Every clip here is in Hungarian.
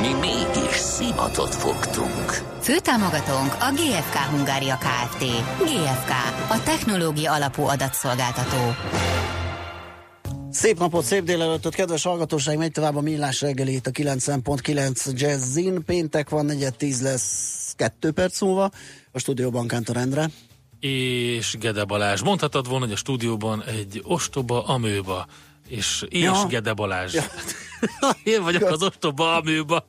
Mi mégis szimatot fogtunk. Főtámogatónk a GFK Hungária Kft. GFK, a technológia alapú adatszolgáltató. Szép napot, szép délelőttöt, kedves hallgatóság, megy tovább a millás reggeli itt a 90.9 Jazzin. Péntek van, negyed tíz lesz, kettő perc múlva. A stúdióban Kántor Endre. És Gede Balázs. Mondhatod volna, hogy a stúdióban egy ostoba amőba és, és Ja. Gede Balázs. Ja. Én vagyok az ostoba amőba.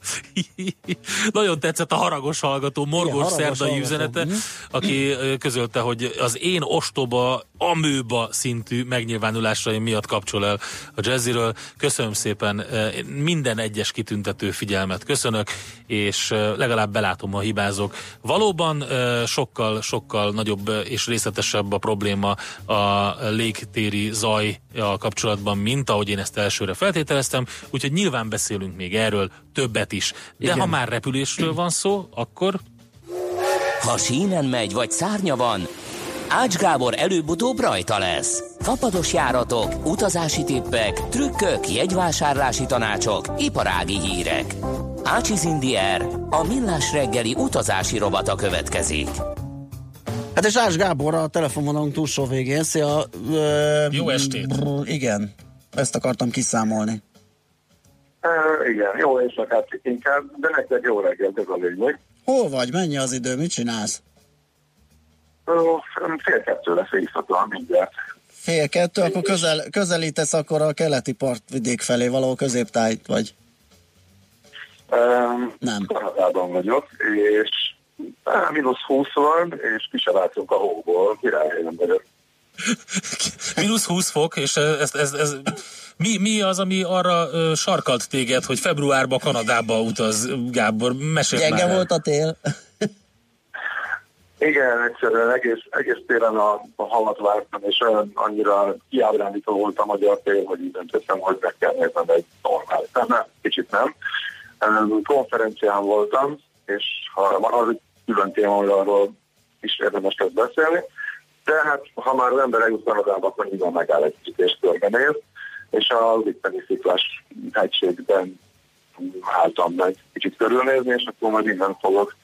Nagyon tetszett a haragos hallgató, morgós haragos szerdai hallgató. üzenete, Mhm. aki közölte, hogy az én ostoba amőba szintű megnyilvánulásaim miatt kapcsol el a jazziről. Köszönöm szépen ö, minden egyes kitüntető figyelmet köszönök, és ö, legalább belátom, ha hibázok. Valóban ö, sokkal, sokkal nagyobb és részletesebb a probléma a légtéri zaj a kapcsolatban, mint ahogy én ezt elsőre feltételeztem, úgyhogy nyilván beszélünk még erről többet is. De Igen. ha már repülésről van szó, akkor Ha sínen megy, vagy szárnya van, Ács Gábor előbb-utóbb rajta lesz. Fapados járatok, utazási tippek, trükkök, jegyvásárlási tanácsok, iparági hírek. Ácsiz Indier, a millás reggeli utazási rovata következik. Hát és Ás Gábor a telefonvonalunk túlsó végén. Szia! Ö, Jó estét. brr, Igen, ezt akartam kiszámolni. Uh, igen, jó éjszakát inkább, de nektek jó reggelt, ez a lényeg. Hol vagy? Mennyi az idő? Mit csinálsz? Fél kettő lesz éjszaka mindjárt. Fél kettő, akkor közel, közelítesz akkor a keleti partvidék felé, valahol középtájt vagy. Um, Nem. Kanadában vagyok, és mínusz 20 van, és ki se látunk a hóból, királyhelyen vagyok. Mínusz 20 fok, és ez, ez, ez, mi, mi az, ami arra ö, sarkalt téged, hogy februárba Kanadába utaz, Gábor? Mesélj már Gyenge el. volt a tél. Igen, egyszerűen egész, egész télen a, a halat vártam, és olyan annyira kiábrándító volt a magyar tél, hogy így döntöttem, hogy meg kell néznem egy normális. Kicsit nem. Um, konferencián voltam, és ha van az egy külön téma, hogy arról is érdemes lesz beszélni. De hát, ha már az ember eljut Kanadába, akkor nyilván megáll egy kicsit és körbenéz, és a Litteni sziklás hegységben álltam meg kicsit körülnézni, és akkor majd innen fogok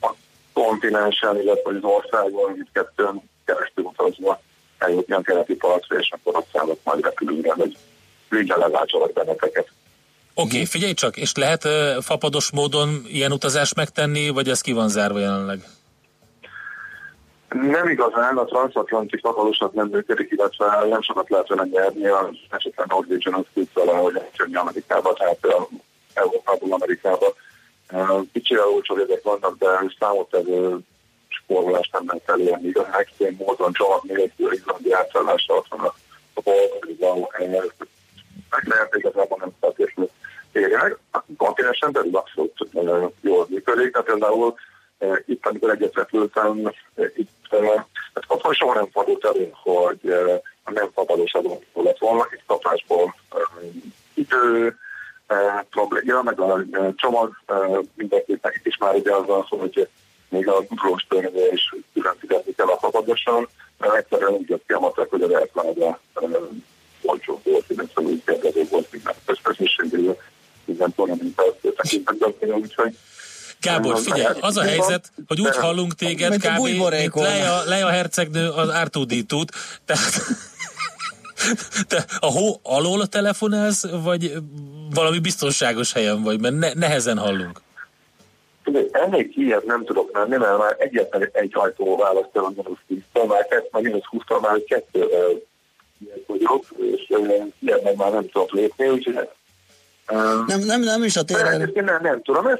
a kontinensen, illetve az országon mindkettőn keresztül utazva eljutni a keleti partra, és akkor ott szállok majd repülőre, hogy végre leváltsalak benneteket. Oké, okay, figyelj csak, és lehet ö, fapados módon ilyen utazást megtenni, vagy ez ki van zárva jelenleg? Nem igazán, a transatlanti fakalosat nem működik, illetve nem sokat lehet vele nyerni, az esetleg Norwegian az küzd vele, hogy eljönni Amerikába, tehát Európából Amerikába. Kicsivel olcsó jegyek vannak, de számottevő spórolást nem lehet elérni, igazán extrém módon csavar nélkül, izlandi átszállása ott van a, a bolgárban, meg lehet igazából nem feltétlenül tényleg. A kontinensen belül abszolút ö, jól működik, tehát például eh, itt, amikor egyet repültem, eh, itt eh, hát otthon soha nem fordult elő, hogy eh, a nem fapados adó lett volna, itt kapásból eh, idő, eh, probléma, meg a eh, csomag eh, mindenképpen itt is már ugye az van hogy még a drós törvénye is külön fizetni kell a mert egyszerűen úgy jött ki a matek, hogy az elfeledve olcsó volt, illetve úgy kérdező volt minden közösségével, minden további tekintetben, úgyhogy Gábor, figyelj, az a helyzet, hogy úgy hallunk téged a kb. mint. Leia, Leia hercegnő az ártódítút, tehát te a hó alól telefonálsz, vagy valami biztonságos helyen vagy, mert ne, nehezen hallunk. Ennél kijebb nem tudok menni, mert már egyetlen egy ajtó választ el a mínusz 10-től, már kettő, már mínusz 20-tól már kettő vagyok, és kijebb meg már nem tudok lépni, úgyhogy Nem, nem, nem is a tér. Én nem, nem tudom, ez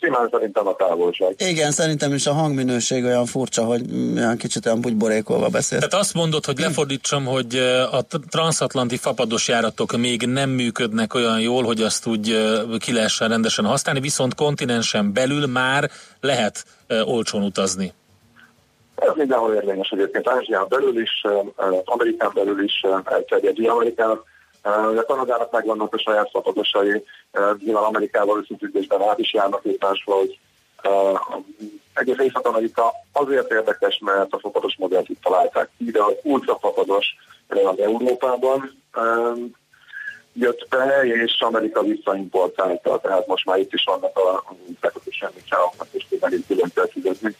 simán szerintem a távolság. Igen, szerintem is a hangminőség olyan furcsa, hogy olyan kicsit olyan bugyborékolva beszél. Tehát azt mondod, hogy lefordítsam, hogy a transatlanti fapados járatok még nem működnek olyan jól, hogy azt úgy ki lehessen rendesen használni, viszont kontinensen belül már lehet olcsón utazni. Ö, mindenhol érvényes egyébként, Ázsián belül is, Amerikán belül is elterjed. Amerikának a Kanadának megvannak a saját szapadosai, nyilván Amerikával összefüggésben át is járnak épás, hogy egész Észak-Amerika azért érdekes, mert a fapados modellt itt találták. Ide az ultrafapados az Európában jött be, és Amerika visszaimportálta, tehát most már itt is vannak a fekete semmit és megint külön kell fizetni.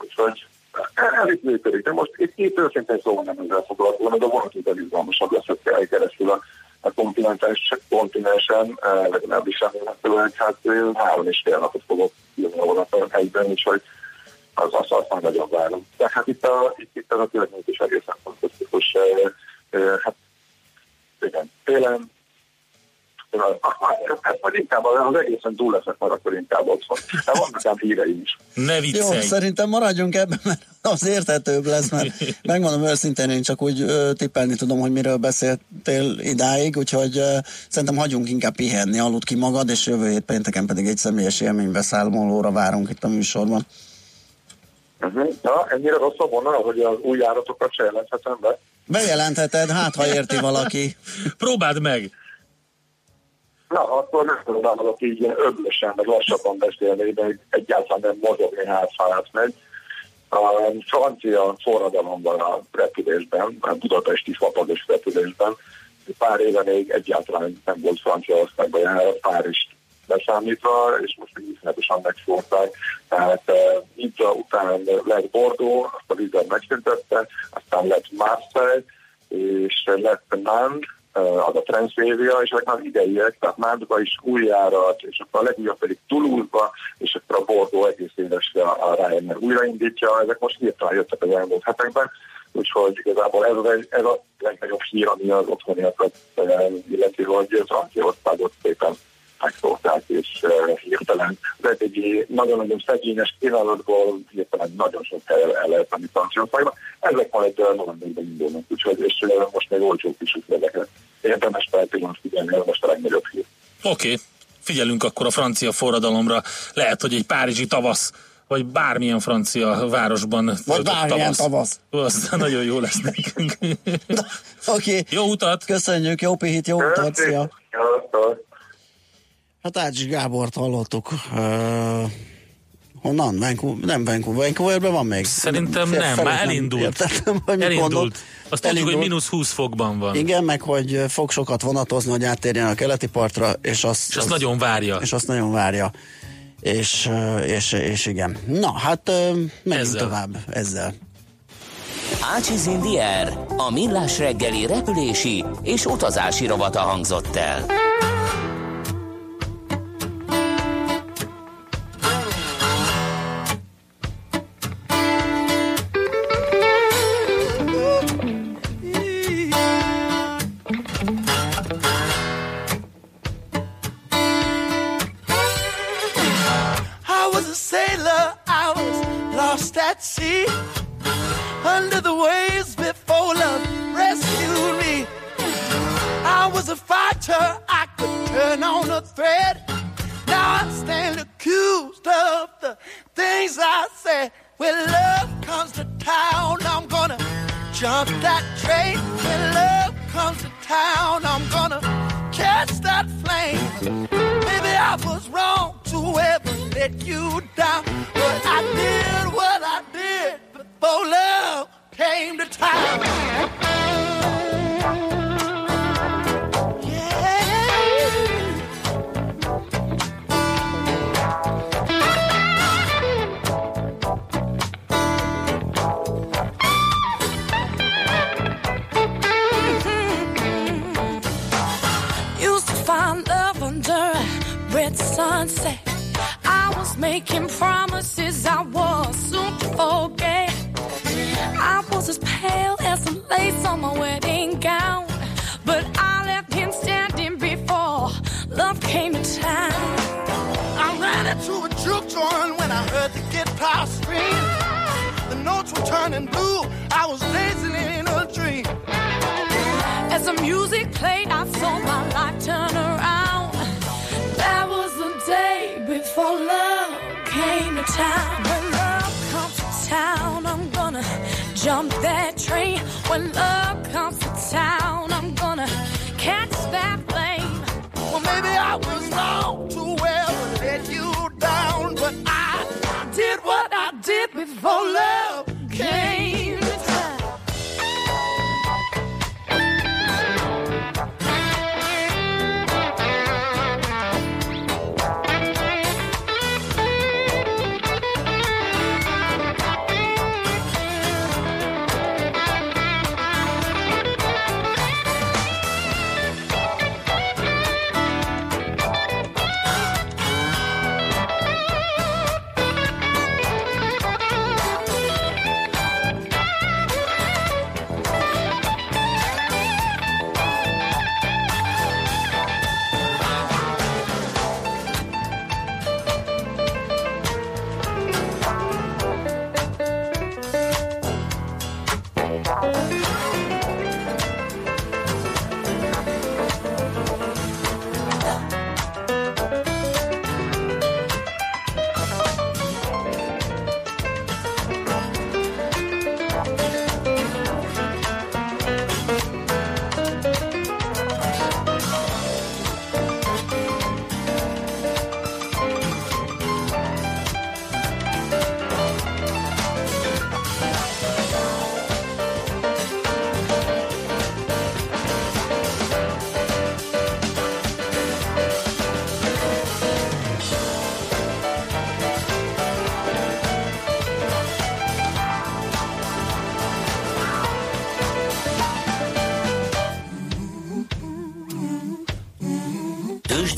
Úgyhogy ez itt működik. De most itt, itt őszintén szóval nem ezzel foglalkozom, de a vonatúton izgalmasabb lesz, hogy keresztül a, a kontinentális kontinensen, legalábbis remélhetőleg, hát három és fél napot fogok jönni a vonaton egyben, úgyhogy az azt, már nagyon várom. Tehát itt, a, itt, itt ez a környék is egészen fantasztikus. Hát igen, télen Hát majd inkább az egészen túl leszek már akkor inkább otthon. De vannak ám híreim is. Ne viccelj. Jó, szerintem maradjunk ebben, mert az érthetőbb lesz, mert megmondom őszintén, én csak úgy ö, tippelni tudom, hogy miről beszéltél idáig, úgyhogy ö, szerintem hagyjunk inkább pihenni, aludt ki magad, és jövő hét pénteken pedig egy személyes élménybeszámolóra várunk itt a műsorban. Uh-huh. Ja, ennyire rossz a vonal, hogy az új járatokat se jelenthetem be? Bejelentheted, hát ha érti valaki. Próbáld meg! Na, akkor nem próbálok így öblösen, meg lassabban beszélni, de egyáltalán nem mozogni hátfáját megy. A francia forradalom van a repülésben, a budapesti fapados repülésben. Pár éve még egyáltalán nem volt Franciaországban járat, Párizs leszámítva, és most még iszonyatosan megszórták. Tehát uh, Nizza után lett Bordeaux, azt a Liga megszüntette, aztán lett Marseille, és lett Nantes, az a Transavia, és ezek már idejűek, tehát Mádba is új járat, és akkor a legújabb pedig Toulouse-ba, és akkor a Bordeaux egész évesre a Ryanair újraindítja, ezek most hirtelen jöttek az elmúlt hetekben, úgyhogy igazából ez, az, ez a legnagyobb hír, ami az otthoniakat illeti, hogy Franciaországot szépen megszólták, és hirtelen az eddigi nagyon-nagyon szegényes kínálatból hirtelen nagyon sok hely el lehet menni Franciaországba. Ezek majd novemberben indulnak, úgyhogy és most még olcsók is ezeket. Érdemes felpillanat figyelni, ez most a legnagyobb hír. Oké, okay. figyelünk akkor a francia forradalomra. Lehet, hogy egy párizsi tavasz vagy bármilyen francia városban. Vagy bármilyen tavasz. tavasz. Az nagyon jó lesz nekünk. Oké. Okay. Jó utat! Köszönjük, jó pihit, jó utat, szia! Hát Ács Gábort hallottuk. Uh, honnan? Vancouver, nem Vancouver, Vancouverben van még? Szerintem nem, nem már elindult. Értettem, hogy elindult. Mondott. Azt tudjuk, hogy mínusz 20 fokban van. Igen, meg hogy fog sokat vonatozni, hogy áttérjen a keleti partra, és azt, és azt az, nagyon várja. És azt nagyon várja. És, és, és igen. Na, hát menjünk ezzel. tovább ezzel. Ácsiz Indier, a millás reggeli repülési és utazási rovata hangzott el. to town, I'm gonna jump that train. When love comes to town, I'm gonna catch that flame. Maybe I was wrong to ever let you down, but I did what I did before love came to town. making promises I was soon to forget. I was as pale as some lace on my wedding gown, but I left him standing before love came to town. I ran into a juke joint when I heard the guitar scream. The notes were turning blue. I was dancing in a dream. As the music played, I saw my life turn around. That was the day before love comes to town, I'm gonna jump that train when love comes to town. I'm gonna catch that plane. Well, maybe I was wrong to well let you down, but I did what I did before love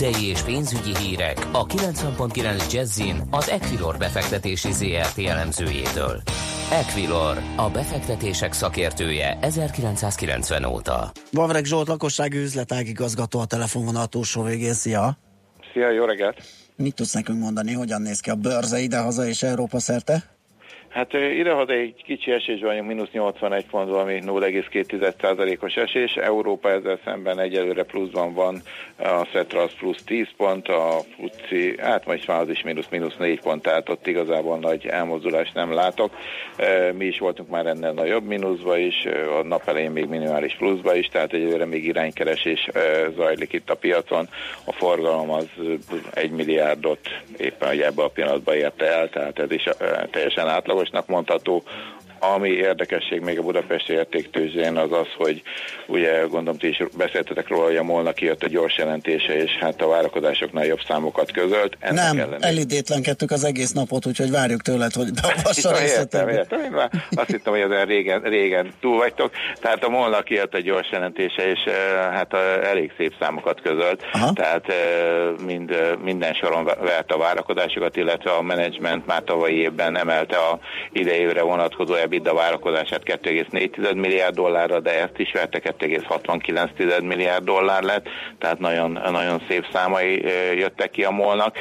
Tőzsdei és pénzügyi hírek a 90.9 Jazzin az Equilor befektetési ZRT elemzőjétől. Equilor, a befektetések szakértője 1990 óta. Vavreg Zsolt, lakossági üzletágigazgató a telefonvonal túlsó végén. Szia! Szia, jó reggelt! Mit tudsz nekünk mondani, hogyan néz ki a bőrze ide-haza és Európa szerte? Hát idehaza egy kicsi esés vagyunk, mínusz 81 pont, ami 0,2%-os esés. Európa ezzel szemben egyelőre pluszban van, a Cetrasz plusz 10 pont, a FUCI, hát majd már az is mínusz, mínusz 4 pont, tehát ott igazából nagy elmozdulást nem látok. Mi is voltunk már ennél nagyobb mínuszba is, a nap elején még minimális pluszba is, tehát egyelőre még iránykeresés zajlik itt a piacon. A forgalom az 1 milliárdot éppen ebben a pillanatban érte el, tehát ez is teljesen átlagos átlagosnak mondható, ami érdekesség még a budapesti értéktőzsén az az, hogy ugye gondolom ti is beszéltetek róla, hogy a molnak kijött a gyors jelentése, és hát a várakozásoknál jobb számokat közölt. Ennek Nem, ellenére... elidétlenkedtük az egész napot, úgyhogy várjuk tőled, hogy beavassa értem, értem, én már azt hittem, hogy ezen régen, régen túl vagytok. Tehát a molnak kijött a gyors jelentése, és hát elég szép számokat közölt. Aha. Tehát mind, minden soron vert a várakozásokat, illetve a menedzsment már tavalyi évben emelte a idejére vonatkozó EBITDA várakozását 2,4 milliárd dollárra, de ezt is verte 2,69 milliárd dollár lett, tehát nagyon, nagyon szép számai jöttek ki a molnak.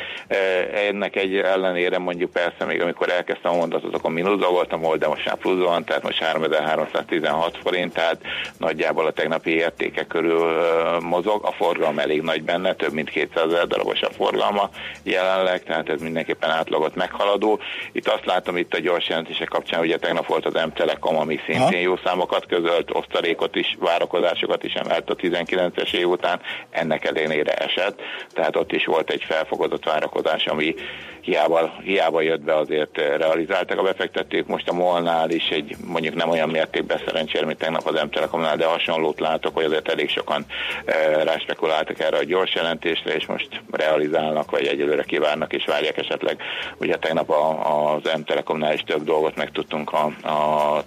Ennek egy ellenére mondjuk persze még amikor elkezdtem a mondatot, akkor mínuszba a MOL, de most már pluszban, tehát most 3316 forint, tehát nagyjából a tegnapi értéke körül mozog. A forgalom elég nagy benne, több mint 200 ezer darabos a forgalma jelenleg, tehát ez mindenképpen átlagot meghaladó. Itt azt látom itt a gyors jelentések kapcsán, ugye tegnap volt az M-Telekom, ami szintén ha? jó számokat közölt, osztalékot is, várakozásokat is emelt a 19-es év után, ennek ellenére esett, tehát ott is volt egy felfogadott várakozás, ami hiába, hiába jött be, azért realizáltak a befektetők. Most a Molnál is egy mondjuk nem olyan mértékben szerencsére, mint tegnap az M-Telekomnál, de hasonlót látok, hogy azért elég sokan e, ráspekuláltak erre a gyors jelentésre, és most realizálnak, vagy egyelőre kívánnak, és várják esetleg. Ugye tegnap a, az M-Telekomnál is több dolgot megtudtunk a, a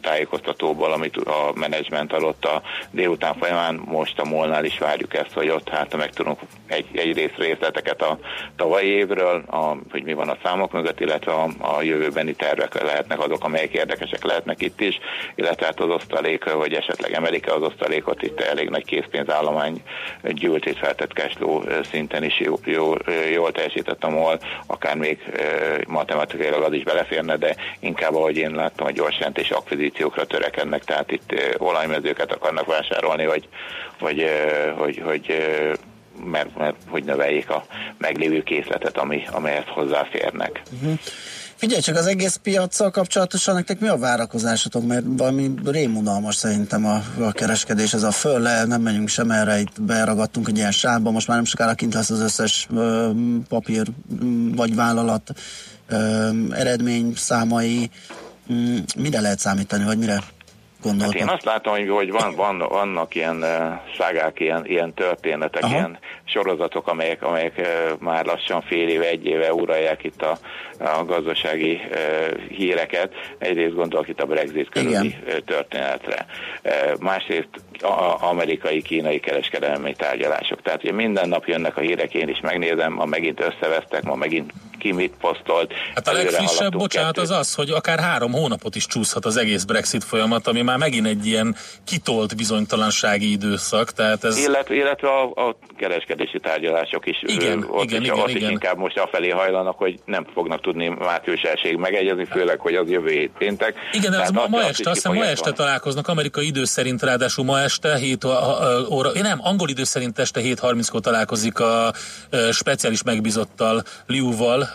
tájékoztatóból, amit a menedzsment adott a délután folyamán, most a Molnál is várjuk ezt, hogy ott hát meg tudunk egy, egy rész részleteket a tavalyi évről, a, hogy mi van a számok mögött, illetve a, a jövőbeni tervek lehetnek azok, amelyek érdekesek lehetnek itt is, illetve hát az osztalék, hogy esetleg emelik az osztalékot, itt elég nagy készpénzállomány gyűlt itt feltett cashflow szinten is jó, jó, jól teljesített a MOL, akár még matematikailag az is beleférne, de inkább ahogy én láttam, a gyors jelentés akvizíciókra törekednek, tehát itt olajmezőket akarnak vásárolni, vagy, vagy, hogy, hogy mert, mert hogy növeljék a meglévő készletet, ami, amelyet hozzáférnek. Uh-huh. Figyelj csak, az egész piacsal kapcsolatosan nektek mi a várakozásotok? Mert valami rémunalmas szerintem a, a kereskedés, ez a föl le, nem menjünk sem erre, itt beragadtunk egy ilyen sávba, most már nem sokára kint lesz az összes ö, papír vagy vállalat ö, eredmény számai. M, mire lehet számítani, vagy mire gondoltak? Hát én azt látom, hogy, hogy van, van, vannak ilyen szágák, ilyen, ilyen történetek, Aha. ilyen sorozatok, amelyek, amelyek már lassan fél éve, egy éve uralják itt a, a gazdasági híreket. Egyrészt gondolok itt a Brexit körüli történetre. Másrészt a amerikai-kínai kereskedelmi tárgyalások. Tehát ugye minden nap jönnek a hírek, én is megnézem, ma megint összevesztek, ma megint ki mit posztolt. Hát a legfrissebb, bocsánat, kettőt. az az, hogy akár három hónapot is csúszhat az egész Brexit folyamat, ami már megint egy ilyen kitolt bizonytalansági időszak, tehát ez... Illetve, illetve a, a kereskedési tárgyalások is Igen, ott, igen, is, igen, ott igen. is inkább most afelé hajlanak, hogy nem fognak tudni március elsőig megegyezni, főleg, hogy az jövő hét péntek. Igen, de az ma, ma este, azt hiszem ma este találkoznak, amerikai idő szerint ráadásul ma este 7 óra, én nem, angol idő szerint este 7.30-kor találkozik a speciális megbizottal, Liuval,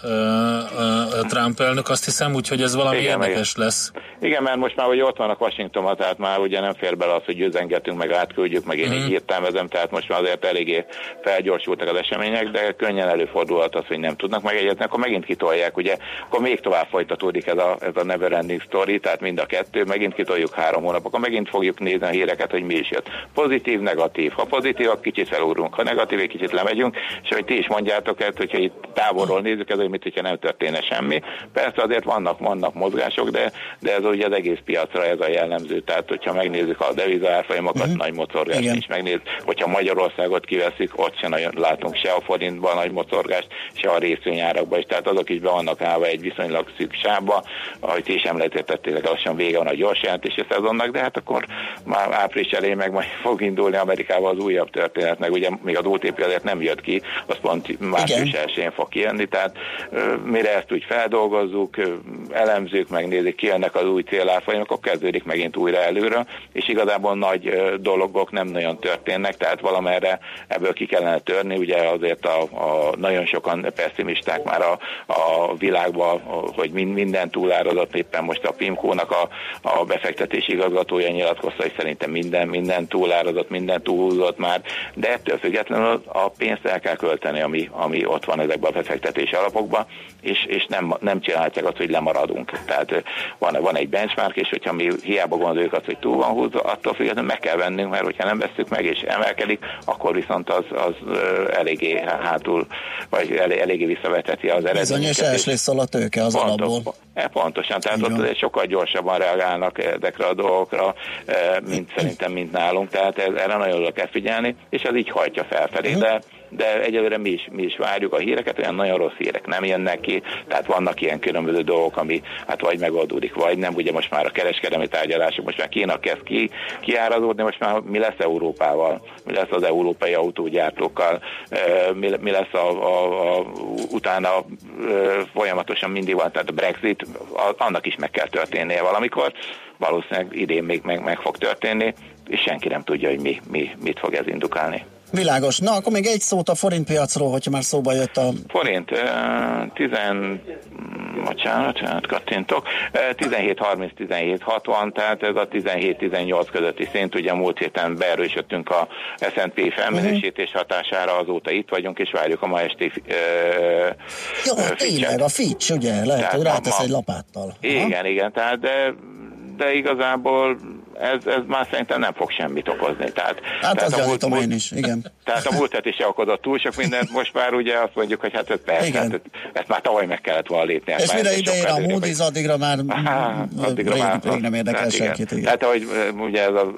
Trump elnök, azt hiszem, úgyhogy ez valami Igen, érdekes lesz. Igen, mert most már hogy ott vannak Washingtonban, tehát már ugye nem fér bele az, hogy üzengetünk, meg átküldjük, meg én Mhm. így értelmezem, tehát most már azért eléggé felgyorsultak az események, de könnyen előfordulhat az, hogy nem tudnak megegyezni, akkor megint kitolják, ugye, akkor még tovább folytatódik ez a, ez a never ending story, tehát mind a kettő, megint kitoljuk három hónap, akkor megint fogjuk nézni a híreket, hogy mi is jött. Pozitív, negatív. Ha pozitív, akkor kicsit felugrunk, ha negatív, egy kicsit lemegyünk, és hogy ti is mondjátok ezt, hogyha itt távolról nézzük, ez olyan, mint hogyha nem történne semmi. Persze azért vannak, vannak mozgások, de, de ez ugye az egész piacra ez a jellemző. Tehát, hogyha megnézzük a devizárfolyamokat, uh-huh. nagy mocorgás Igen. nincs. Megnéz, hogyha Magyarországot kiveszik, ott sem nagyon látunk se a forintban nagy mocorgást, se a részvényárakban is. Tehát azok is be vannak állva egy viszonylag szűk sávba, ahogy ti is említettétek, lassan vége van a gyors jelentési szezonnak, de hát akkor már április elején meg majd fog indulni Amerikában az újabb történet, meg ugye még az OTP azért nem jött ki, az pont március Igen. 1 fog kijönni, tehát mire ezt úgy feldolgozzuk, elemzők, megnézik, kijönnek az új célárfolyamok, akkor kezdődik megint újra előre, és igazából nagy ö, dolgok nem nagyon történnek, tehát valamerre ebből ki kellene törni, ugye azért a, a nagyon sokan pessimisták már a, a világban, hogy min- minden túlárazott, éppen most a PIMCO-nak a, a befektetési igazgatója nyilatkozta, hogy szerintem minden, minden túlárazott, minden túlhúzott már, de ettől függetlenül a pénzt el kell költeni, ami, ami ott van ezekben a befektetési alapokban, és, és nem, nem csinálhatják azt, hogy lemaradunk. Tehát van, van egy benchmark, és hogyha mi hiába gondoljuk azt, hogy túl van húzva, attól függetlenül meg kell vennünk, mert hogyha nem veszük meg és emelkedik, akkor viszont az, az eléggé hátul, vagy elé, eléggé visszaveteti az Bizonyos eredményeket. és- elslész a tőke az Pontos- alapból. E, Pontosan, tehát Így ott sokkal gyorsabban reagálnak ezekre a dolgokra, mint szerintem, mint nálunk, tehát erre nagyon oda kell figyelni, és ez így hajtja felfelé, de de egyelőre mi is, mi is várjuk a híreket, olyan nagyon rossz hírek nem jönnek ki, tehát vannak ilyen különböző dolgok, ami hát vagy megoldódik, vagy nem, ugye most már a kereskedelmi tárgyalások, most már Kína kezd ki, kiárazódni, most már mi lesz Európával, mi lesz az európai autógyártókkal, mi, mi lesz a, a, a, utána folyamatosan mindig van, tehát a Brexit, annak is meg kell történnie valamikor, valószínűleg idén még meg, meg fog történni, és senki nem tudja, hogy mi, mi, mit fog ez indukálni. Világos. Na, akkor még egy szót a forintpiacról, hogyha már szóba jött a... Forint, eh, 10, bocsánat, hát kattintok, eh, 17-30-17-60, tehát ez a 17-18 közötti szint, ugye múlt héten beerősödtünk a S&P felminősítés hatására, azóta itt vagyunk, és várjuk a ma esti eh, Jó, tényleg, a Fitch, ugye? Lehet, Tehát hogy rátesz ma- egy lapáttal. Aha. Igen, igen, tehát de, de igazából ez, ez már szerintem nem fog semmit okozni. Tehát, Hát tehát azt a múlt- én is, igen. Tehát a múlt heti se okozott túl sok mindent, most már ugye azt mondjuk, hogy hát ez persze, Igen. hát ezt már tavaly meg kellett volna lépni. hát És mire idején a Moody's, addigra már, Á, addigra rég, már- rég nem érdekel hát senkit. Igen. Tehát ahogy ugye ez a,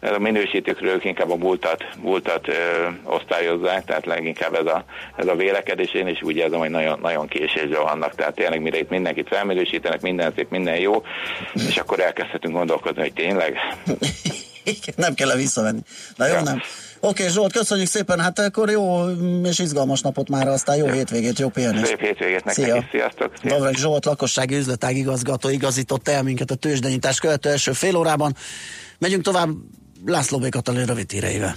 ez a minősítőkről ők inkább a múltat, múltat ö, osztályozzák, tehát leginkább ez a, ez a vélekedés, én is úgy érzem, hogy nagyon, nagyon késésben vannak, tehát tényleg mire itt mindenkit felminősítenek, minden szép, minden jó, és akkor elkezdhetünk gondolkodni, hogy tényleg. nem kell visszavenni. Na jó, Ja. nem. Oké, Zsolt, köszönjük szépen, hát akkor jó és izgalmas napot már, aztán jó hétvégét, jó pihenést. Szép hétvégét nektek Szia. is, sziasztok! Szia. Davreg Zsolt, lakossági üzletág igazgató igazított el minket a tőzsdenyítás követő első fél órában. Megyünk tovább László B. Katalin rövid híreivel.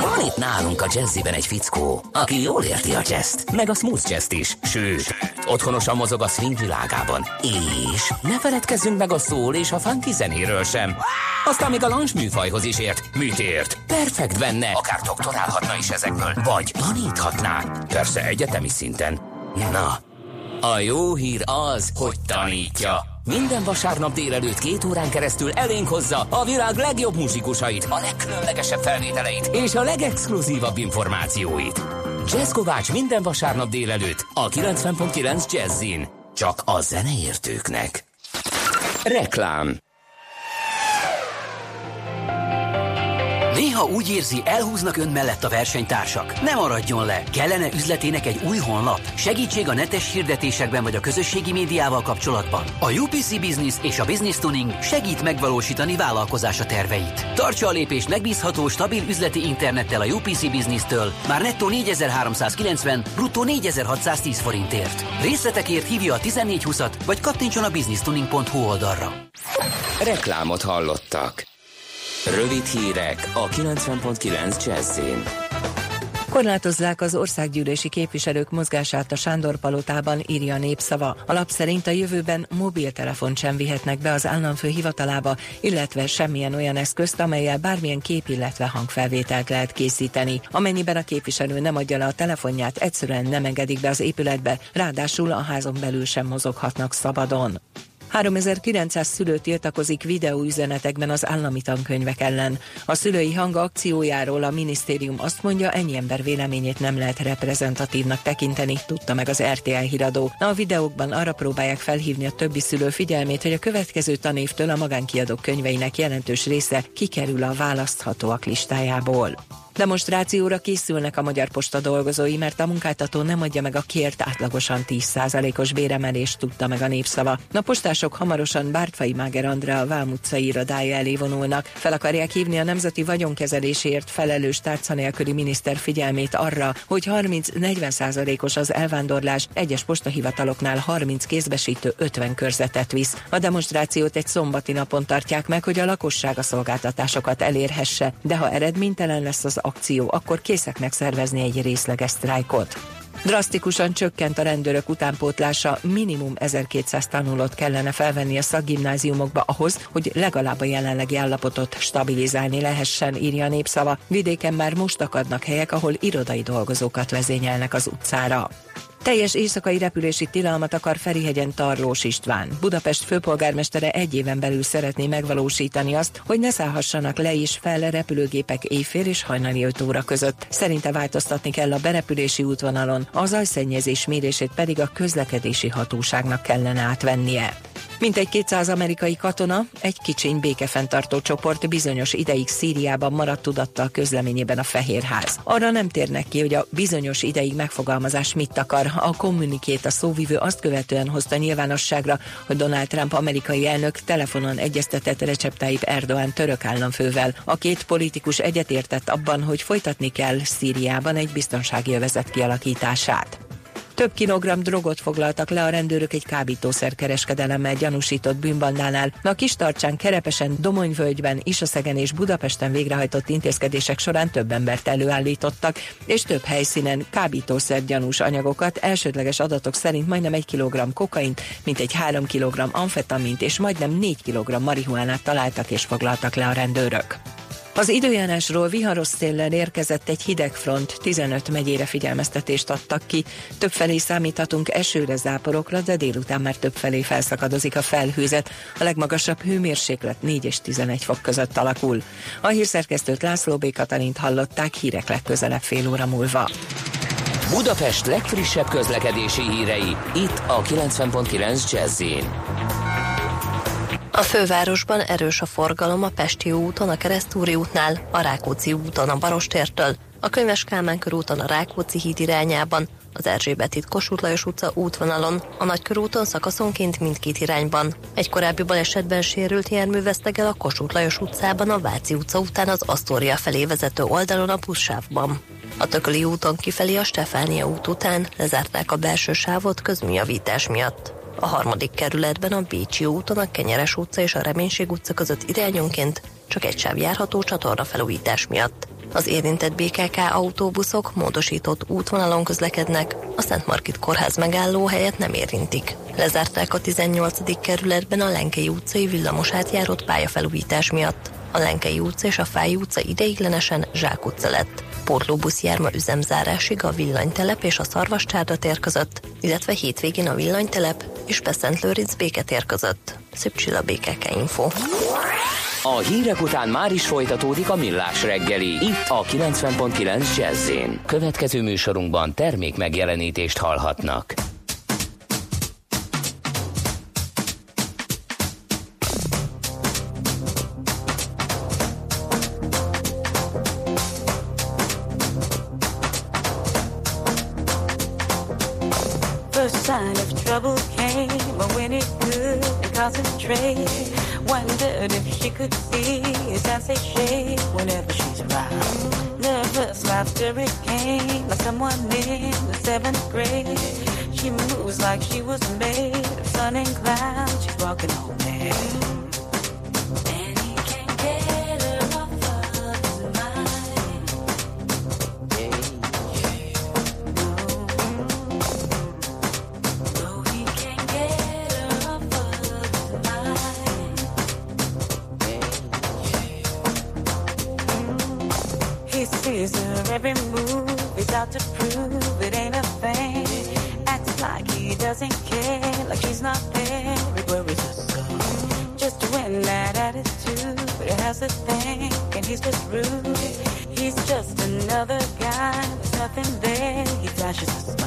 Van itt nálunk a jazziben egy fickó, aki jól érti a jazzt, meg a smooth jazzt is, sőt, otthonosan mozog a swing világában. És ne feledkezzünk meg a szól és a funky zenéről sem. Aztán még a lounge műfajhoz is ért. Mit ért? Perfekt benne, akár doktorálhatna is ezekből, vagy taníthatná. Persze egyetemi szinten. Na, a jó hír az, hogy tanítja. Minden vasárnap délelőtt két órán keresztül elénk hozza a világ legjobb muzsikusait, a legkülönlegesebb felvételeit és a legexkluzívabb információit. Jazz Kovács minden vasárnap délelőtt a 90.9 Jazzin. Csak a zeneértőknek. Reklám Néha úgy érzi, elhúznak ön mellett a versenytársak. Nem maradjon le! Kellene üzletének egy új honlap? Segítség a netes hirdetésekben vagy a közösségi médiával kapcsolatban? A UPC Business és a Business Tuning segít megvalósítani vállalkozása terveit. Tartsa a lépést megbízható, stabil üzleti internettel a UPC Business-től már nettó 4390, bruttó 4610 forintért. Részletekért hívja a 1420-at, vagy kattintson a businesstuning.hu oldalra. Reklámot hallottak. Rövid hírek a 90.9 Jazzin. Korlátozzák az országgyűlési képviselők mozgását a Sándor palotában, írja a népszava. A lap szerint a jövőben mobiltelefont sem vihetnek be az államfő hivatalába, illetve semmilyen olyan eszközt, amelyel bármilyen kép, illetve hangfelvételt lehet készíteni. Amennyiben a képviselő nem adja le a telefonját, egyszerűen nem engedik be az épületbe, ráadásul a házon belül sem mozoghatnak szabadon. 3900 szülő tiltakozik videóüzenetekben az állami tankönyvek ellen. A szülői hang akciójáról a minisztérium azt mondja, ennyi ember véleményét nem lehet reprezentatívnak tekinteni, tudta meg az RTL híradó. A videókban arra próbálják felhívni a többi szülő figyelmét, hogy a következő tanévtől a magánkiadók könyveinek jelentős része kikerül a választhatóak listájából. Demonstrációra készülnek a Magyar Posta dolgozói, mert a munkáltató nem adja meg a kért átlagosan 10%-os béremelést, tudta meg a népszava. A postások hamarosan Bártfai Máger Andrea a Vám utcai irodája elé vonulnak. Fel akarják hívni a nemzeti vagyonkezelésért felelős tárca nélküli miniszter figyelmét arra, hogy 30-40%-os az elvándorlás, egyes postahivataloknál 30 kézbesítő 50 körzetet visz. A demonstrációt egy szombati napon tartják meg, hogy a lakosság a szolgáltatásokat elérhesse, de ha eredménytelen lesz az akció, akkor készek megszervezni egy részleges sztrájkot. Drasztikusan csökkent a rendőrök utánpótlása, minimum 1200 tanulót kellene felvenni a szakgimnáziumokba ahhoz, hogy legalább a jelenlegi állapotot stabilizálni lehessen, írja a népszava. Vidéken már most akadnak helyek, ahol irodai dolgozókat vezényelnek az utcára. Teljes éjszakai repülési tilalmat akar Ferihegyen Tarlós István. Budapest főpolgármestere egy éven belül szeretné megvalósítani azt, hogy ne szállhassanak le is fel repülőgépek éjfél és hajnali 5 óra között. Szerinte változtatni kell a berepülési útvonalon, az zajszennyezés mérését pedig a közlekedési hatóságnak kellene átvennie. Mintegy 200 amerikai katona, egy kicsiny békefenntartó csoport bizonyos ideig Szíriában maradt tudattal közleményében a Fehérház. Arra nem térnek ki, hogy a bizonyos ideig megfogalmazás mit akar. A kommunikét a szóvivő azt követően hozta nyilvánosságra, hogy Donald Trump amerikai elnök telefonon egyeztetett Recep Tayyip Erdogan török államfővel. A két politikus egyetértett abban, hogy folytatni kell Szíriában egy biztonsági övezet kialakítását. Több kilogramm drogot foglaltak le a rendőrök egy kábítószer kereskedelemmel gyanúsított bűnbandánál. A kis tartsán Kerepesen, Domonyvölgyben, Isaszegen és Budapesten végrehajtott intézkedések során több embert előállítottak, és több helyszínen kábítószer gyanús anyagokat, elsődleges adatok szerint majdnem egy kilogramm kokaint, mint egy három kilogramm amfetamint és majdnem négy kilogramm marihuánát találtak és foglaltak le a rendőrök. Az időjárásról viharos széllel érkezett egy hideg front, 15 megyére figyelmeztetést adtak ki. Többfelé számíthatunk esőre, záporokra, de délután már többfelé felszakadozik a felhőzet. A legmagasabb hőmérséklet 4 és 11 fok között alakul. A hírszerkesztőt László B. Katalint hallották hírek legközelebb fél óra múlva. Budapest legfrissebb közlekedési hírei, itt a 90.9 jazz a fővárosban erős a forgalom a Pesti úton, a Keresztúri útnál, a Rákóczi úton a Barostértől, a Könyves Kálmán körúton a Rákóczi híd irányában, az Erzsébet itt Kossuth Lajos utca útvonalon, a Nagykörúton szakaszonként mindkét irányban. Egy korábbi balesetben sérült jármű vesztegel a Kossuth Lajos utcában, a Váci utca után az Asztória felé vezető oldalon a buszsávban. A Tököli úton kifelé a Stefánia út után lezárták a belső sávot közműjavítás miatt. A harmadik kerületben a Bécsi úton a Kenyeres utca és a Reménység utca között irányonként csak egy sáv járható csatorna felújítás miatt. Az érintett BKK autóbuszok módosított útvonalon közlekednek, a Szent Markit kórház megálló helyet nem érintik. Lezárták a 18. kerületben a Lenkei utcai villamos átjárót pályafelújítás miatt. A Lenkei utca és a Fáj utca ideiglenesen Zsák utca lett. Porlóbusz járma üzemzárásig a villanytelep és a Szarvascsárda tér között, illetve hétvégén a villanytelep és Beszent Lőrinc béketér között. Szüpcsil a BKK Info. A hírek után már is folytatódik a millás reggeli, itt a 90.9 jazz Következő műsorunkban termék megjelenítést hallhatnak. She could see his hands they shake whenever she's around. Nervous laughter it came like someone in the seventh grade. She moves like she was made of sun and clouds. She's walking on air. Nothing there. He flashes a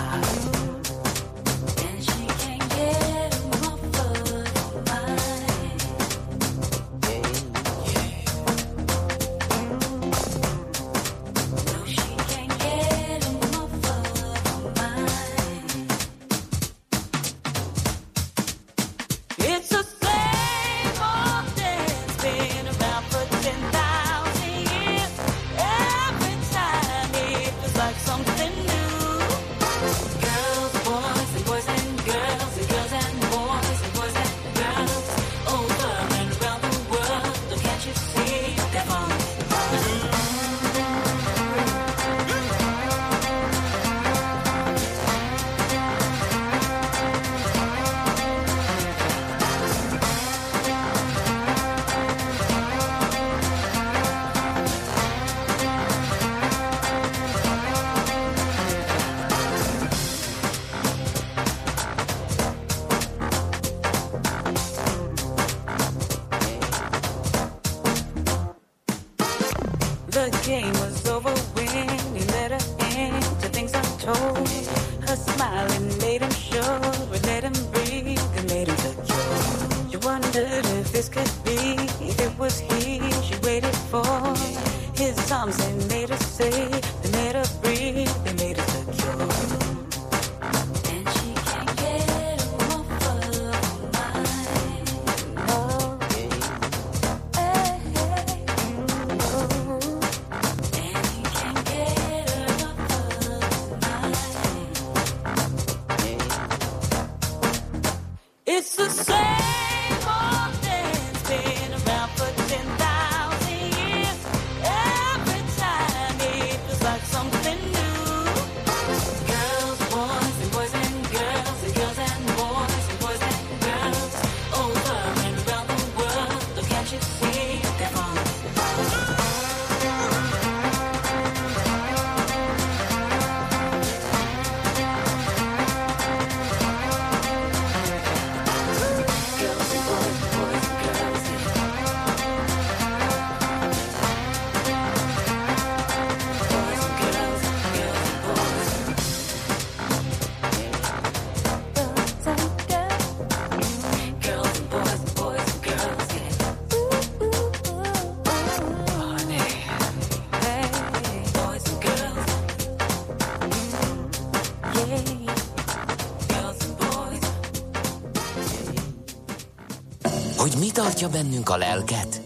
tartja bennünk a lelket?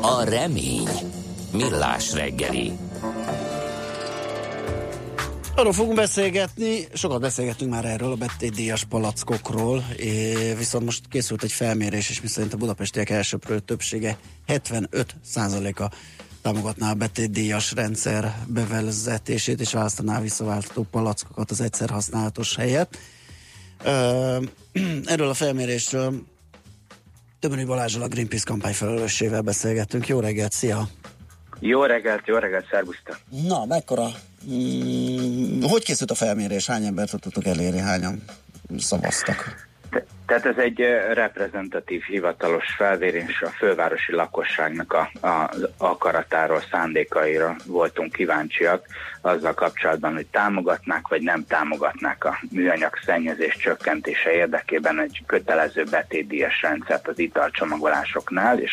A remény. Millás reggeli. Arról fogunk beszélgetni, sokat beszélgettünk már erről a betétdíjas palackokról, viszont most készült egy felmérés, és miszerint a budapestiek elsőprő többsége 75%-a támogatná a betétdíjas rendszer bevezetését, és választaná visszaváltató palackokat az egyszer használatos helyet. Erről a felmérésről Tömörű Balázsral a Greenpeace kampány felelőssével beszélgettünk. Jó reggelt, szia! Jó reggelt, jó reggelt, szervusztok! Na, mekkora Mm, hogy készült a felmérés? Hány embert tudtok elérni? Hányan szavaztak? Tehát ez egy reprezentatív hivatalos felvérés a fővárosi lakosságnak a, a, akaratáról, szándékaira voltunk kíváncsiak azzal kapcsolatban, hogy támogatnák vagy nem támogatnák a műanyag szennyezés csökkentése érdekében egy kötelező betétdíjas rendszert az italcsomagolásoknál, és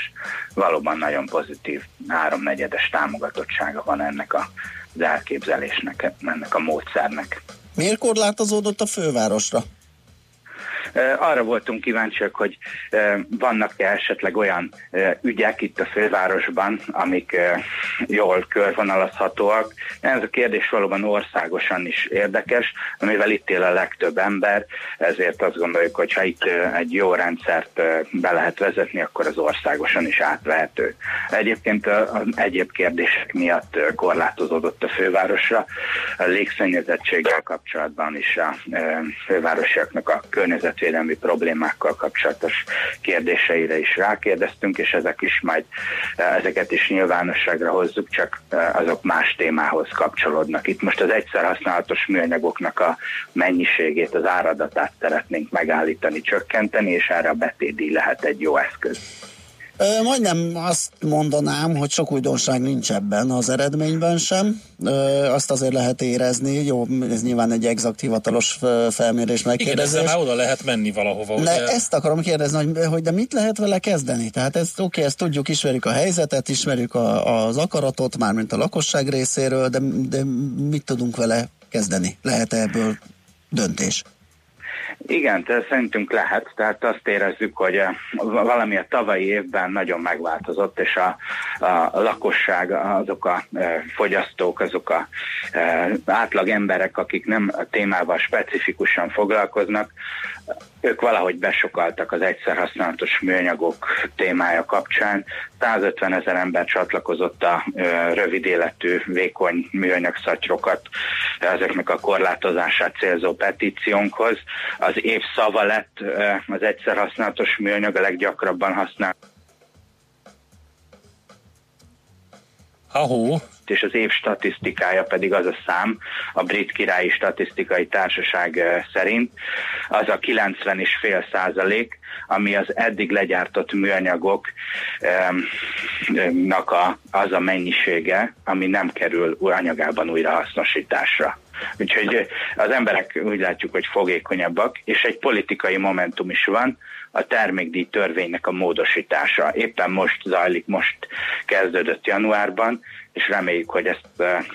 valóban nagyon pozitív háromnegyedes támogatottsága van ennek a az elképzelésnek, ennek a módszernek. Miért korlátozódott a fővárosra? Arra voltunk kíváncsiak, hogy vannak-e esetleg olyan ügyek itt a fővárosban, amik jól körvonalazhatóak. Ez a kérdés valóban országosan is érdekes, mivel itt él a legtöbb ember, ezért azt gondoljuk, hogy ha itt egy jó rendszert be lehet vezetni, akkor az országosan is átvehető. Egyébként az egyéb kérdések miatt korlátozódott a fővárosra. A légszennyezettséggel kapcsolatban is a fővárosiaknak a környezet környezetvédelmi problémákkal kapcsolatos kérdéseire is rákérdeztünk, és ezek is majd, eh, ezeket is nyilvánosságra hozzuk, csak eh, azok más témához kapcsolódnak. Itt most az egyszer használatos műanyagoknak a mennyiségét, az áradatát szeretnénk megállítani, csökkenteni, és erre a betédi lehet egy jó eszköz. Majdnem azt mondanám, hogy sok újdonság nincs ebben az eredményben sem. Azt azért lehet érezni, jó, ez nyilván egy exakt hivatalos felmérés megkérdezés. Igen, oda lehet menni valahova. De ugye? ezt akarom kérdezni, hogy, hogy de mit lehet vele kezdeni? Tehát ezt oké, okay, ezt tudjuk, ismerjük a helyzetet, ismerjük a, az akaratot, mármint a lakosság részéről, de, de mit tudunk vele kezdeni? Lehet ebből döntés? Igen, tehát szerintünk lehet, tehát azt érezzük, hogy eh, valami a tavalyi évben nagyon megváltozott, és a, a lakosság, azok a eh, fogyasztók, azok a eh, átlag emberek, akik nem a témával specifikusan foglalkoznak, ők valahogy besokaltak az egyszer használatos műanyagok témája kapcsán. 150 ezer ember csatlakozott a rövid életű, vékony műanyag szatyrokat ezeknek a korlátozását célzó petíciónkhoz. Az év szava lett az egyszer használatos műanyag a leggyakrabban használt Ahó. És az év statisztikája pedig az a szám, a Brit Királyi Statisztikai Társaság szerint, az a 90,5 százalék, ami az eddig legyártott műanyagoknak a, az a mennyisége, ami nem kerül anyagában újrahasznosításra. Úgyhogy az emberek úgy látjuk, hogy fogékonyabbak, és egy politikai momentum is van, a termékdíj törvénynek a módosítása. Éppen most zajlik, most kezdődött januárban, és reméljük, hogy ezt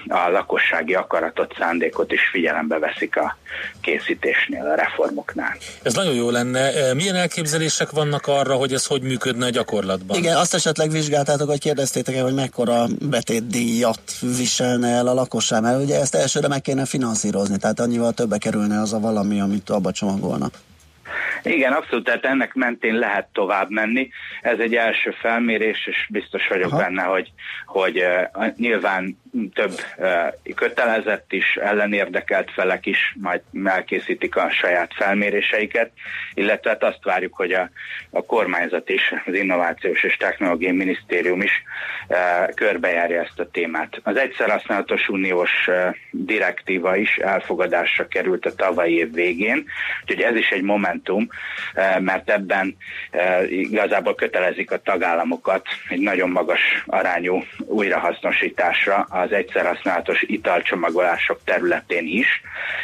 a lakossági akaratot, szándékot is figyelembe veszik a készítésnél, a reformoknál. Ez nagyon jó lenne. Milyen elképzelések vannak arra, hogy ez hogy működne a gyakorlatban? Igen, azt esetleg vizsgáltátok, hogy kérdeztétek -e, hogy mekkora betétdíjat viselne el a lakosság, mert ugye ezt elsőre meg kéne finanszírozni, tehát annyival többe kerülne az a valami, amit abba csomagolnak. Igen, abszolút, tehát ennek mentén lehet tovább menni. Ez egy első felmérés, és biztos vagyok Aha. benne, hogy, hogy uh, nyilván több kötelezett is, ellenérdekelt felek is majd elkészítik a saját felméréseiket, illetve hát azt várjuk, hogy a, a kormányzat is, az Innovációs és Technológiai Minisztérium is uh, körbejárja ezt a témát. Az egyszer használatos uniós direktíva is elfogadásra került a tavalyi év végén, úgyhogy ez is egy momentum, uh, mert ebben uh, igazából kötelezik a tagállamokat egy nagyon magas arányú újrahasznosításra az egyszerhasználatos italcsomagolások területén is,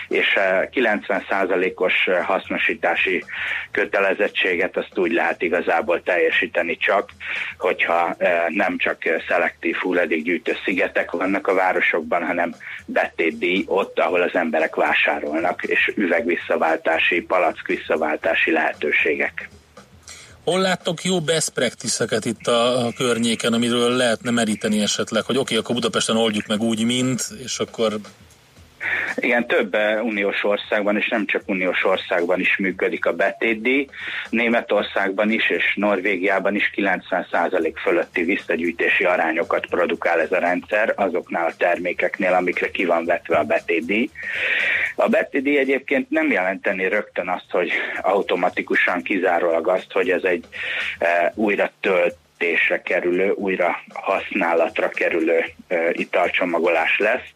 és 90%-os eh, eh, hasznosítási kötelezettséget azt úgy lehet igazából teljesíteni csak, hogyha eh, nem csak szelektív hulladékgyűjtő szigetek vannak a városokban, hanem betétdíj ott, ahol az emberek vásárolnak, és üvegvisszaváltási, palack visszaváltási lehetőségek. Hol láttok jó best practice-eket itt a, a környéken, amiről lehetne meríteni esetleg, hogy oké, okay, akkor Budapesten oldjuk meg úgy, mint, és akkor igen, több eh, uniós országban, és nem csak uniós országban is működik a betétdíj. Németországban is, és Norvégiában is 90% fölötti visszagyűjtési arányokat produkál ez a rendszer azoknál a termékeknél, amikre ki van vetve a betétdíj. A betétdíj egyébként nem jelenteni rögtön azt, hogy automatikusan kizárólag azt, hogy ez egy e, újra tölt töltésre kerülő, újra használatra kerülő e, italcsomagolás lesz.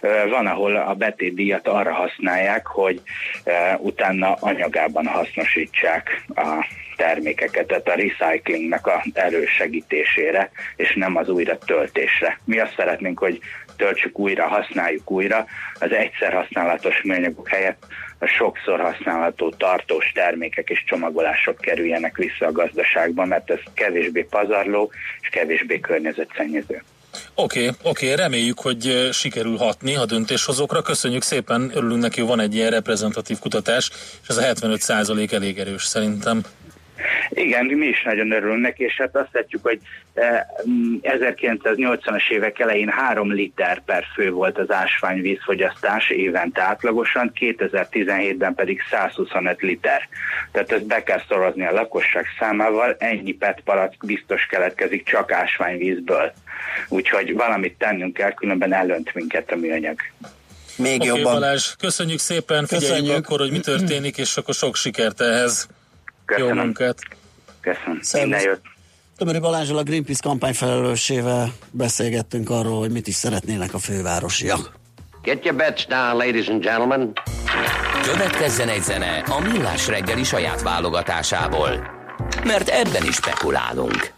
E, van, ahol a betétdíjat arra használják, hogy e, utána anyagában hasznosítsák a termékeket, tehát a recyclingnek a elősegítésére, és nem az újra töltésre. Mi azt szeretnénk, hogy töltsük újra, használjuk újra, az egyszer használatos műanyagok helyett a sokszor használható tartós termékek és csomagolások kerüljenek vissza a gazdaságba, mert ez kevésbé pazarló és kevésbé környezetszennyező. Oké, okay, oké, okay, reméljük, hogy sikerül hatni a döntéshozókra. Köszönjük szépen, örülünk neki, hogy van egy ilyen reprezentatív kutatás, és ez a 75 százalék elég erős szerintem. Igen, mi is nagyon örülünk neki, és hát azt látjuk, hogy 1980-as évek elején 3 liter per fő volt az ásványvízfogyasztás évente átlagosan, 2017-ben pedig 125 liter. Tehát ezt be kell szorozni a lakosság számával, ennyi PET palack biztos keletkezik csak ásványvízből. Úgyhogy valamit tennünk kell, különben elönt minket a műanyag. Még okay, jobban. Balázs, köszönjük szépen, figyeljük köszönjük. akkor, hogy mi történik, és akkor sok sikert ehhez. Köszönöm. Jó munkát. Köszönöm. Minden jött. Tömöri Balázsral a Greenpeace kampányfelelősével beszélgettünk arról, hogy mit is szeretnének a fővárosiak. Get your bets down, ladies and gentlemen. Következzen egy zene a Millás reggeli saját válogatásából, mert ebben is spekulálunk.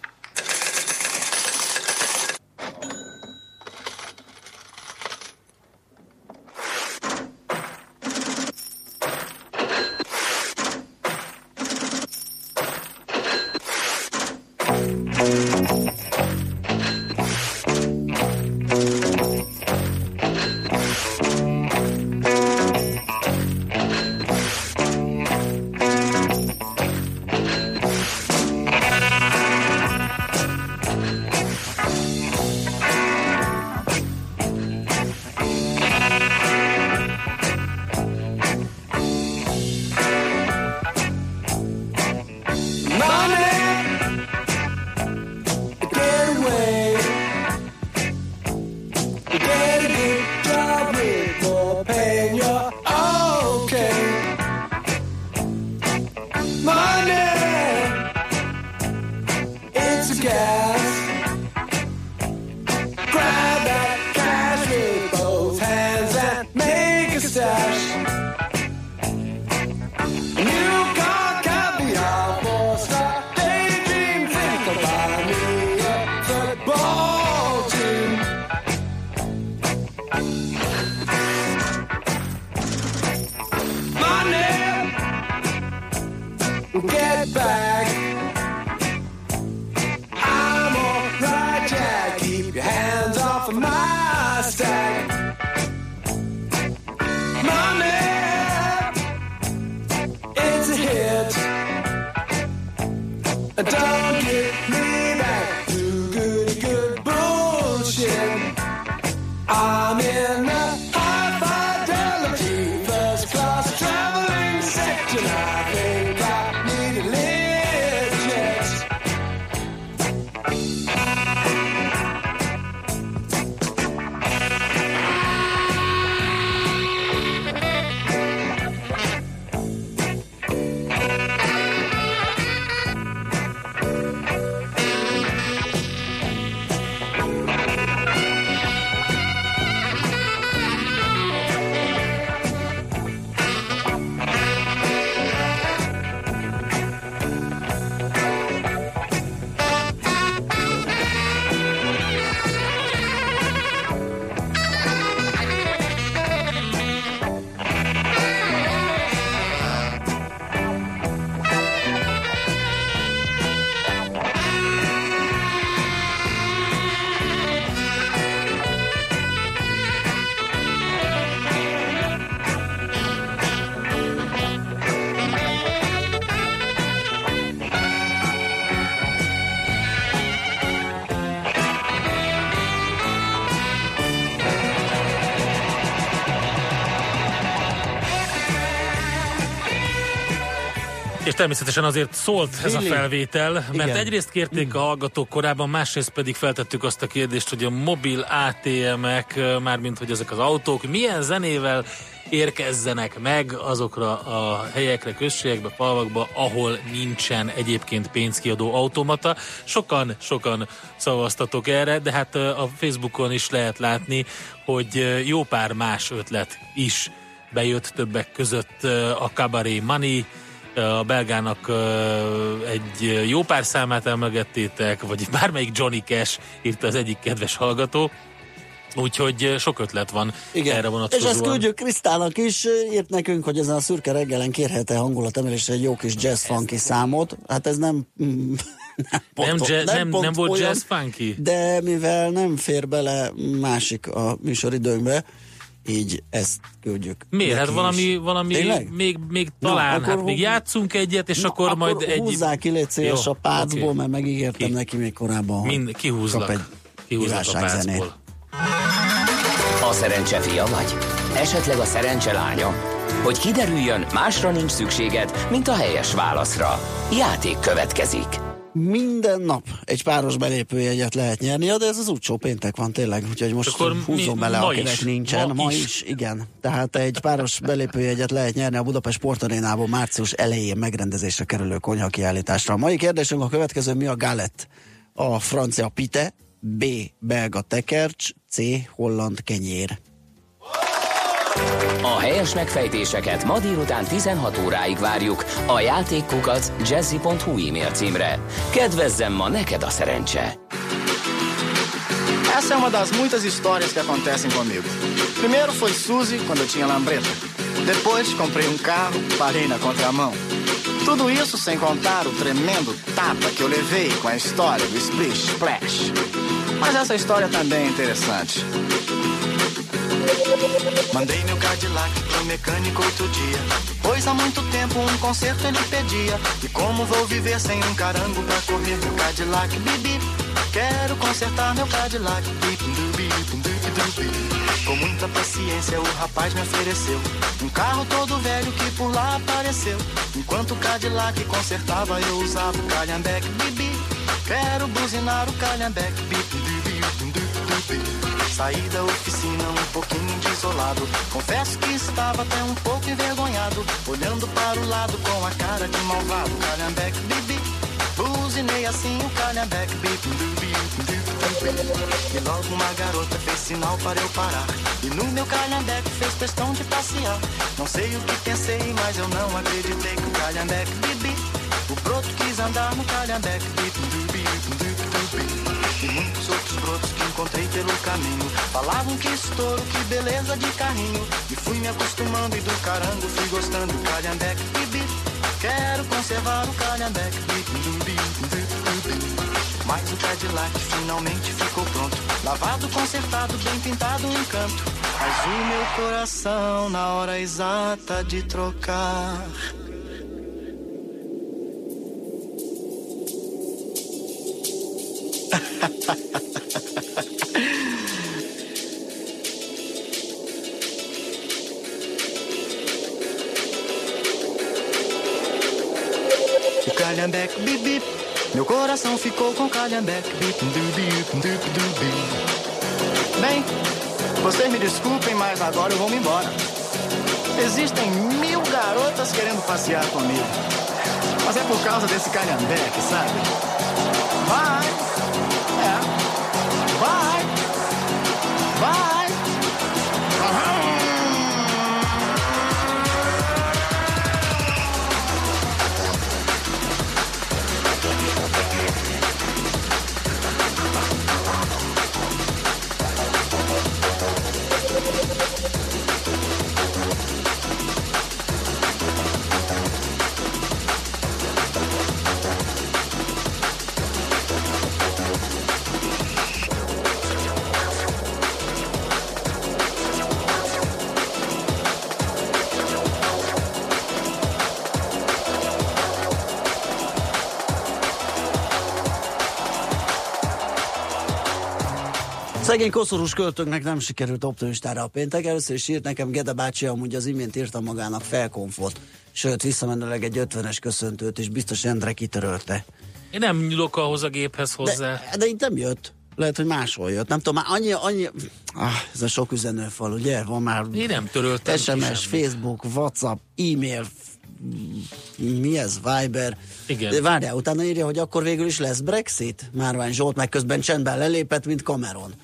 Természetesen azért szólt ez a felvétel, mert Igen. egyrészt kérték a hallgatók korábban, másrészt pedig feltettük azt a kérdést, hogy a mobil ATM-ek, mármint hogy ezek az autók, milyen zenével érkezzenek meg azokra a helyekre, községekbe, falvakba, ahol nincsen egyébként pénzkiadó automata. Sokan, sokan szavaztatok erre, de hát a Facebookon is lehet látni, hogy jó pár más ötlet is bejött többek között a Cabaret Money, a belgának egy jó pár számát emlegettétek, vagy bármelyik Johnny Cash írta az egyik kedves hallgató. Úgyhogy sok ötlet van Igen. erre És vonatkozóan. ezt küldjük Krisztának is, írt nekünk, hogy ezen a szürke reggelen kérhet-e hangulatemelésre egy jó kis jazz funky számot. Hát ez nem... mm, nem, pont- jazz, nem, pont nem volt olyan, jazz funky? De mivel nem fér bele másik a műsoridőnkbe, így ezt küldjük. Miért? Hát is. valami, valami Tényleg? még, még Na, talán, akkor hát még játszunk egyet, és Na, akkor, majd egy... húzzák ki, légy a pácból, oké. mert megígértem Ki? neki még korábban, hogy Mind, kihúzlak. kap egy kihúzlak a pácból. A szerencse fia vagy? Esetleg a szerencse lánya? Hogy kiderüljön, másra nincs szükséged, mint a helyes válaszra. Játék következik. Minden nap egy páros belépőjegyet lehet nyerni, de ez az utcsó péntek van tényleg, úgyhogy most Akkor mi- húzzon bele, ma akinek is, nincsen. ma Ma, is. is. igen. Tehát egy páros belépőjegyet lehet nyerni a Budapest Sportarénából március elején megrendezésre kerülő konyha kiállításra. A mai kérdésünk a következő, mi a galett? A francia pite, B. belga tekercs, C. holland kenyér. A helyes megfejtéseket ma délután 16 óráig várjuk a játékkukac jazzy.hu e-mail címre. Kedvezzem ma neked a szerencse! Essa é uma das muitas histórias que acontecem comigo. Primeiro foi Suzy, quando eu tinha lambreta. Depois comprei um carro, parei na contramão. Tudo isso sem contar o tremendo tapa que eu levei com a história do Splish Splash. Mas essa história também é interessante. Mandei meu Cadillac pro mecânico outro dia. Pois há muito tempo um conserto ele pedia. E como vou viver sem um carango pra correr meu Cadillac? Bibi, quero consertar meu Cadillac. Com muita paciência o rapaz me ofereceu um carro todo velho que por lá apareceu. Enquanto o Cadillac consertava eu usava o calhambeque. Bibi, quero buzinar o calhambeque. Bip, dubi, dubi, dubi. Saí da oficina um pouquinho desolado. Confesso que estava até um pouco envergonhado. Olhando para o lado com a cara de malvado. Calhambeque, bibi. Buzinei assim o calhambeque, bibi. E logo uma garota fez sinal para eu parar. E no meu calhambeque fez questão de passear. Não sei o que pensei, mas eu não acreditei que o calhambeque, bibi. O broto quis andar no calhambeque, bibi. E muitos outros brotos que encontrei pelo caminho. Falavam que estouro, que beleza de carrinho. E fui me acostumando e do carango fui gostando. Calhambeque, bibi, quero conservar o calhambeque bibi. Mas o Cadillac finalmente ficou pronto. Lavado, consertado, bem pintado, um encanto. Mas o meu coração na hora exata de trocar O calhambeque bip bip Meu coração ficou com calhambeque bip dubi dubi dubi Bem, vocês me desculpem, mas agora eu vou me embora. Existem mil garotas querendo passear comigo. Mas é por causa desse calhambeque, sabe? Vai, Szegény koszorús költőnknek nem sikerült optimistára a péntek. Először is írt nekem Gede bácsi, amúgy az imént írta magának felkonfot. Sőt, visszamenőleg egy 50-es köszöntőt, és biztos Endre kitörölte. Én nem nyúlok ahhoz a géphez hozzá. De, de itt nem jött. Lehet, hogy máshol jött. Nem tudom, már annyi, annyi... Ah, ez a sok üzenőfal, ugye? Van már Én nem töröltem SMS. Facebook, WhatsApp, e-mail, mi ez, Viber. Igen. De várjál, utána írja, hogy akkor végül is lesz Brexit. Márvány Zsolt meg közben csendben lelépett, mint Cameron.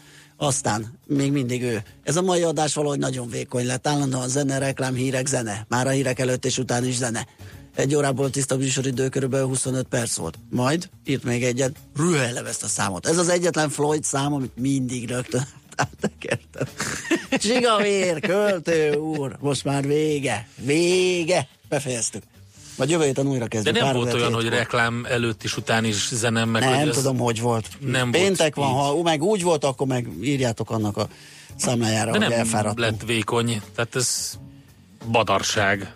Aztán még mindig ő. Ez a mai adás valahogy nagyon vékony lett. Állandóan zene, reklám, hírek, zene. Már a hírek előtt és után is zene. Egy órából tiszta műsoridő körülbelül 25 perc volt. Majd írt még egyet, rühelem ezt a számot. Ez az egyetlen Floyd szám, amit mindig rögtön áttekertem. Csigavér, költő úr, most már vége, vége, befejeztük. Vagy jövő héten újra De kezdjük. nem Pár volt olyan, hogy reklám előtt is, után is zenem meg. Nem ez tudom, hogy volt. Nem Péntek volt van, ha meg úgy volt, akkor meg írjátok annak a számlájára, De hogy nem elfáradtunk. lett vékony, tehát ez badarság.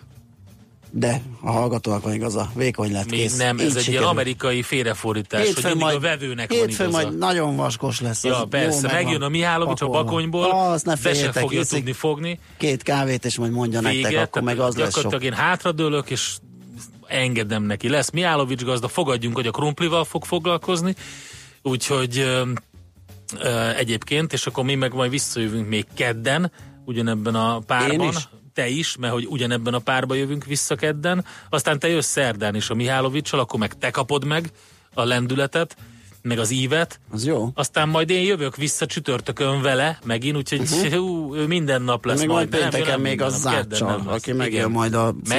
De a hallgatóak van igaza, vékony lett Még kész. nem, Így ez egy ilyen sikerült. amerikai félrefordítás, hogy mindig a vevőnek van hétfőn igaza. majd nagyon vaskos lesz. Ja, persze, megjön a Mihálovics a bakonyból, Azt ne be se féljetek, fogja tudni fogni. Két kávét, és majd mondja Vége, nektek, akkor meg az lesz sok. én hátradőlök, és engedem neki. Lesz Mihálovics gazda, fogadjunk, hogy a krumplival fog foglalkozni, úgyhogy ö, ö, egyébként, és akkor mi meg majd visszajövünk még kedden, ugyanebben a párban. Én is? Te is, mert hogy ugyanebben a párba jövünk vissza kedden, aztán te jössz szerdán is a Mihálovicsal, akkor meg te kapod meg a lendületet, meg az ívet. Az jó. Aztán majd én jövök vissza csütörtökön vele, megint, úgyhogy uh-huh. hú, minden nap lesz Még majd. pénteken nem még minden a nap, kedden záccsal, nem lesz. aki megjön majd a